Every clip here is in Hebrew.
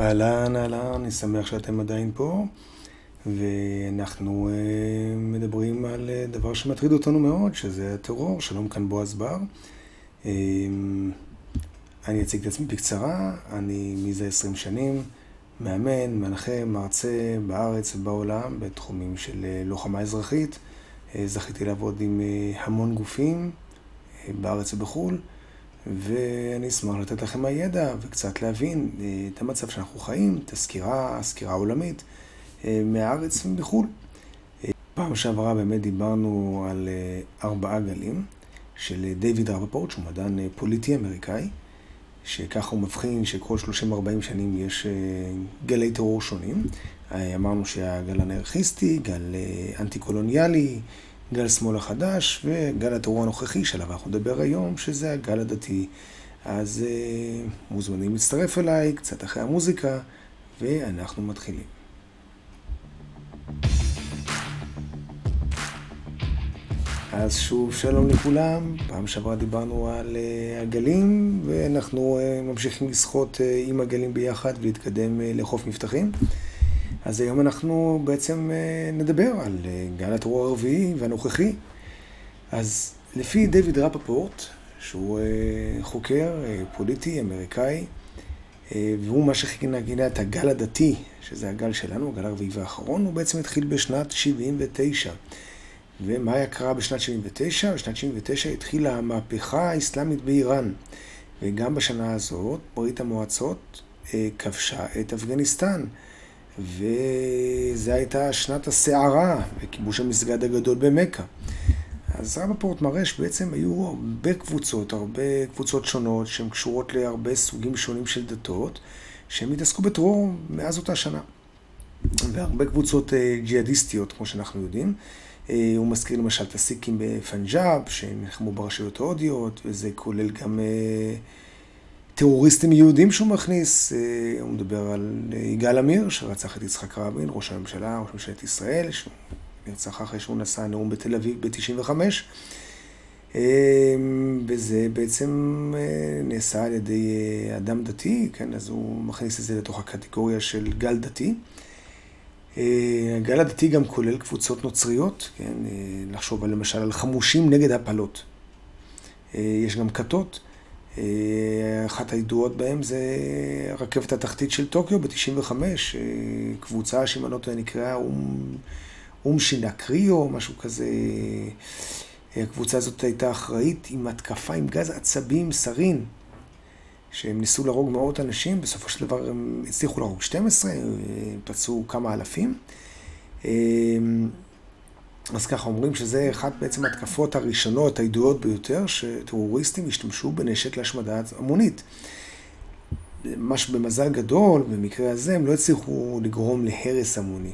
אהלן, אהלן, אני שמח שאתם עדיין פה, ואנחנו uh, מדברים על uh, דבר שמטריד אותנו מאוד, שזה הטרור. שלום כאן בועז בר. Uh, אני אציג את עצמי בקצרה, אני מזה 20 שנים מאמן, מנחה, מרצה בארץ ובעולם בתחומים של uh, לוחמה אזרחית. Uh, זכיתי לעבוד עם uh, המון גופים בארץ ובחו"ל. ואני אשמח לתת לכם מהידע וקצת להבין אה, את המצב שאנחנו חיים, את הסקירה, הסקירה העולמית אה, מהארץ ומחו"ל. אה, פעם שעברה באמת דיברנו על ארבעה גלים של דיוויד רפפורט, שהוא מדען פוליטי אמריקאי, שככה הוא מבחין שכל 30-40 שנים יש גלי טרור שונים. אמרנו שהגל אנרכיסטי, גל אנטי-קולוניאלי, גל שמאל החדש וגל הטרור הנוכחי שעליו אנחנו נדבר היום, שזה הגל הדתי. אז uh, מוזמנים להצטרף אליי קצת אחרי המוזיקה, ואנחנו מתחילים. אז שוב שלום לכולם, פעם שעברה דיברנו על uh, הגלים ואנחנו uh, ממשיכים לשחות uh, עם הגלים ביחד ולהתקדם uh, לחוף מבטחים. אז היום אנחנו בעצם אה, נדבר על אה, גל הטרור הרביעי והנוכחי. אז לפי דיוויד רפפורט, שהוא אה, חוקר פוליטי אמריקאי, והוא מה שכינה את הגל הדתי, שזה הגל שלנו, הגל הרביעי והאחרון, הוא בעצם התחיל בשנת 79. ומה היה קרה בשנת 79? בשנת 79 התחילה המהפכה האסלאמית באיראן. וגם בשנה הזאת ברית המועצות כבשה את אפגניסטן. וזו הייתה שנת הסערה וכיבוש המסגד הגדול במכה. אז רבפורט מראה שבעצם היו הרבה קבוצות, הרבה קבוצות שונות שהן קשורות להרבה סוגים שונים של דתות, שהן התעסקו בטרור מאז אותה שנה. והרבה קבוצות אה, ג'יהאדיסטיות, כמו שאנחנו יודעים. אה, הוא מזכיר למשל את הסיקים בפנג'אב, שהם נלחמו ברשויות ההודיות, וזה כולל גם... טרוריסטים יהודים שהוא מכניס, אה, הוא מדבר על אה, יגאל עמיר, שרצח את יצחק רבין, ראש הממשלה, ראש ממשלת ישראל, שהוא נרצח אחרי שהוא נשא נאום בתל אביב ב-95. אה, וזה בעצם נעשה על ידי אדם דתי, כן, אז הוא מכניס את זה לתוך הקטגוריה של גל דתי. הגל הדתי גם כולל קבוצות נוצריות, כן, לחשוב למשל על חמושים נגד הפלות. יש גם כתות. אחת הידועות בהם זה רכבת התחתית של טוקיו ב-95, אה, קבוצה שאם אני לא טועה נקראה אום, אום שינקריו, משהו כזה. הקבוצה הזאת הייתה אחראית עם התקפה עם גז עצבים סרין, שהם ניסו להרוג מאות אנשים, בסופו של דבר הם הצליחו להרוג 12, פצעו כמה אלפים. אז ככה אומרים שזה אחת בעצם ההתקפות הראשונות, הידועות ביותר, שטרוריסטים השתמשו בנשק להשמדה המונית. מה שבמזל גדול, במקרה הזה, הם לא הצליחו לגרום להרס המוני.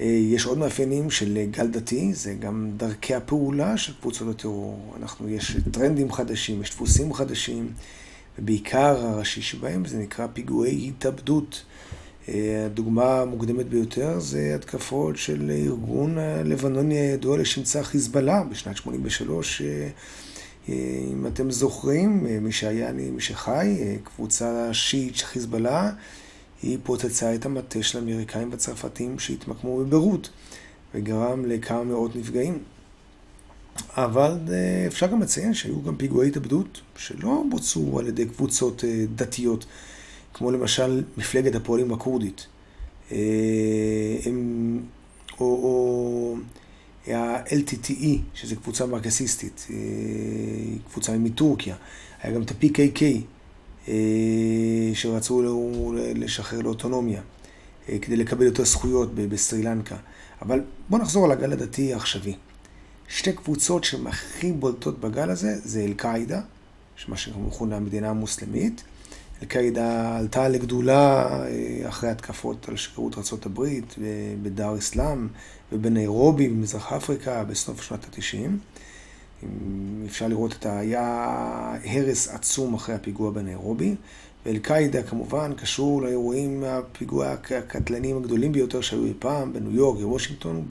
אה, יש עוד מאפיינים של גל דתי, זה גם דרכי הפעולה של קבוצות הטרור. אנחנו, יש טרנדים חדשים, יש דפוסים חדשים, ובעיקר הראשי שבהם זה נקרא פיגועי התאבדות. הדוגמה המוקדמת ביותר זה התקפות של ארגון הלבנוני הידוע לשמצה חיזבאללה בשנת 83. אה, אם אתם זוכרים, אה, מי שהיה, מי שחי, אה, קבוצה שיעית של חיזבאללה, היא פוצצה את המטה של האמריקאים והצרפתים שהתמקמו בביירות וגרם לכמה מאות נפגעים. אבל אפשר גם לציין שהיו גם פיגועי התאבדות שלא בוצעו על ידי קבוצות דתיות. כמו למשל מפלגת הפועלים הכורדית, אה, או, או ה-LTTE, שזו קבוצה מרקסיסטית, אה, קבוצה מטורקיה, היה גם את ה-PKK, אה, שרצו לשחרר לאוטונומיה, כדי לקבל יותר זכויות בסרי לנקה. אבל בואו נחזור על הגל הדתי העכשווי. שתי קבוצות שהן הכי בולטות בגל הזה זה אל-קאעידה, שמה שמכונה המדינה המוסלמית, אל-קאעידה עלתה לגדולה אה, אחרי התקפות על שגרירות ארה"ב בדאר אסלאם ובניירובי במזרח אפריקה בסוף שנות ה-90. אפשר לראות את ה... היה הרס עצום אחרי הפיגוע בניירובי. ואל-קאעידה כמובן קשור לאירועים, הפיגוע הקטלניים הגדולים ביותר שהיו אי פעם בניו יורק ובוושינגטון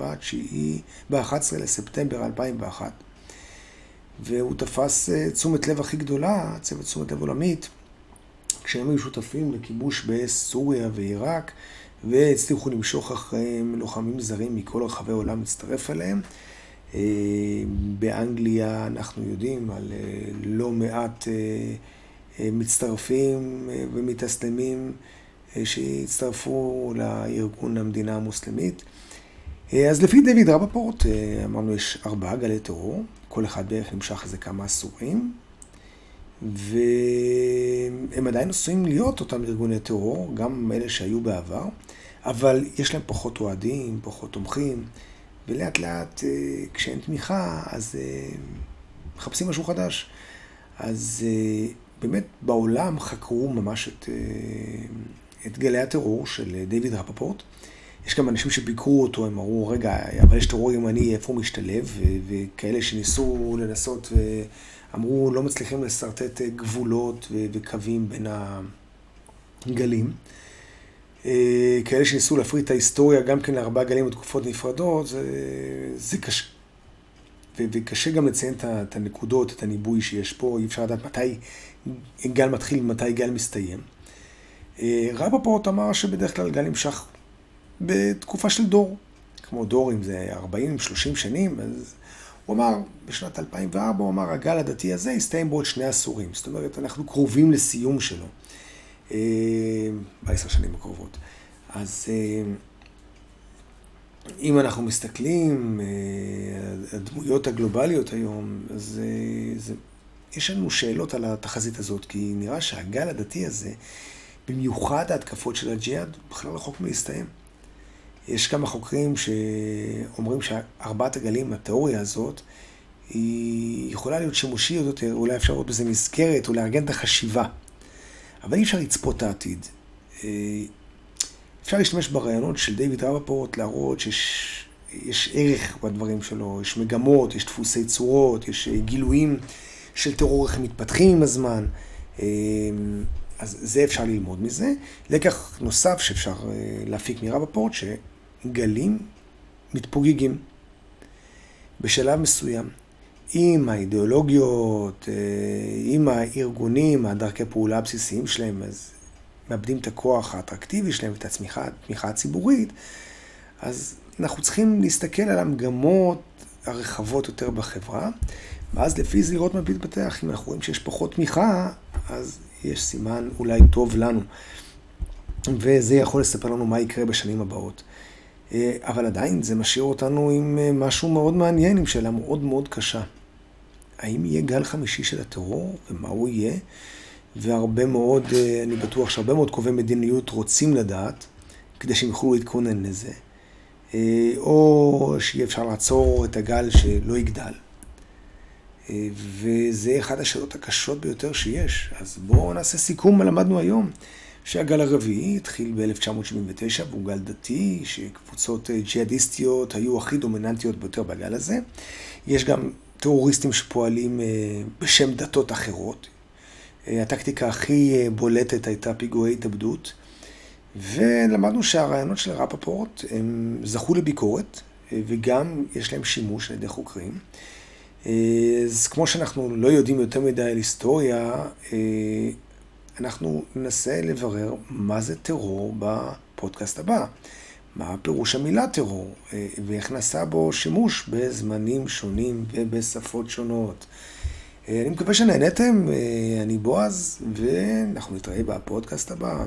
ב-11 לספטמבר 2001. והוא תפס אה, תשומת לב הכי גדולה, צוות תשומת לב עולמית, כשהם היו שותפים לכיבוש בסוריה ועיראק, והצליחו למשוך אחריהם לוחמים זרים מכל רחבי העולם להצטרף אליהם. אה, באנגליה אנחנו יודעים על אה, לא מעט אה, מצטרפים ומתאסלמים שהצטרפו לארגון המדינה המוסלמית. אז לפי דויד רבפורט, אמרנו יש ארבעה גלי טרור, כל אחד בערך נמשך איזה כמה עשורים, והם עדיין עשויים להיות אותם ארגוני טרור, גם אלה שהיו בעבר, אבל יש להם פחות אוהדים, פחות תומכים. ולאט לאט אה, כשאין תמיכה, אז אה, מחפשים משהו חדש. אז אה, באמת בעולם חקרו ממש את, את גלי הטרור של דיוויד רפפורט. יש גם אנשים שביקרו אותו, הם אמרו, רגע, אבל יש טרור ימני, איפה הוא משתלב? וכאלה שניסו לנסות ואמרו, לא מצליחים לשרטט גבולות וקווים בין הגלים. אה, כאלה שניסו להפריד את ההיסטוריה גם כן לארבעה גלים ותקופות נפרדות, זה, זה קשה. וקשה גם לציין את הנקודות, את הניבוי שיש פה, אי אפשר לדעת מתי גל מתחיל ומתי גל מסתיים. אה, רבפורט אמר שבדרך כלל גל נמשך בתקופה של דור, כמו דור אם זה 40-30 שנים, אז הוא אמר, בשנת 2004, הוא אמר, הגל הדתי הזה יסתיים בעוד שני עשורים. זאת אומרת, אנחנו קרובים לסיום שלו. אה, בעשר שנים הקרובות. אז אה, אם אנחנו מסתכלים, אה, הדמויות הגלובליות היום, אז זה, יש לנו שאלות על התחזית הזאת, כי נראה שהגל הדתי הזה, במיוחד ההתקפות של הג'יהאד, בכלל רחוק מלהסתיים. יש כמה חוקרים שאומרים שארבעת הגלים, התיאוריה הזאת, היא יכולה להיות שימושית יותר, אולי אפשר לראות בזה מסגרת, או לארגן את החשיבה. אבל אי אפשר לצפות את העתיד. אה, אפשר להשתמש ברעיונות של דיוויד רבפורט, להראות שיש ערך בדברים שלו, יש מגמות, יש דפוסי צורות, יש אה, גילויים של טרור, איך הם מתפתחים עם הזמן. אה, אז זה אפשר ללמוד מזה. לקח נוסף שאפשר להפיק מרבפורט, שגלים מתפוגגים בשלב מסוים. עם האידיאולוגיות, אה, עם הארגונים, הדרכי פעולה הבסיסיים שלהם, אז מאבדים את הכוח האטרקטיבי שלהם ואת התמיכה הציבורית, אז אנחנו צריכים להסתכל על המגמות הרחבות יותר בחברה, ואז לפי זה לראות מה מתפתח. אם אנחנו רואים שיש פחות תמיכה, אז יש סימן אולי טוב לנו. וזה יכול לספר לנו מה יקרה בשנים הבאות. אה, אבל עדיין זה משאיר אותנו עם אה, משהו מאוד מעניין, עם שאלה מאוד מאוד קשה. האם יהיה גל חמישי של הטרור, ומה הוא יהיה? והרבה מאוד, אה, אני בטוח שהרבה מאוד קובעי מדיניות רוצים לדעת, כדי שהם יוכלו להתכונן לזה. או שיהיה אפשר לעצור את הגל שלא יגדל. וזה אחת השאלות הקשות ביותר שיש. אז בואו נעשה סיכום מה למדנו היום. שהגל הרביעי התחיל ב-1979 והוא גל דתי, שקבוצות אה, ג'יהאדיסטיות היו הכי דומיננטיות ביותר בגל הזה. יש גם טרוריסטים שפועלים אה, בשם דתות אחרות. אה, הטקטיקה הכי בולטת הייתה פיגועי התאבדות. ולמדנו שהרעיונות של רפפורט הם זכו לביקורת, וגם יש להם שימוש על ידי חוקרים. אז כמו שאנחנו לא יודעים יותר מדי על היסטוריה, אנחנו ננסה לברר מה זה טרור בפודקאסט הבא. מה פירוש המילה טרור, ואיך נעשה בו שימוש בזמנים שונים ובשפות שונות. אה, אני מקווה שנהנתם, אה, אני בועז, ואנחנו נתראה בפודקאסט הבא.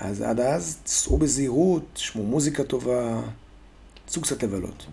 אז עד אז, תסעו בזהירות, תשמעו מוזיקה טובה, צאו קצת לבלות.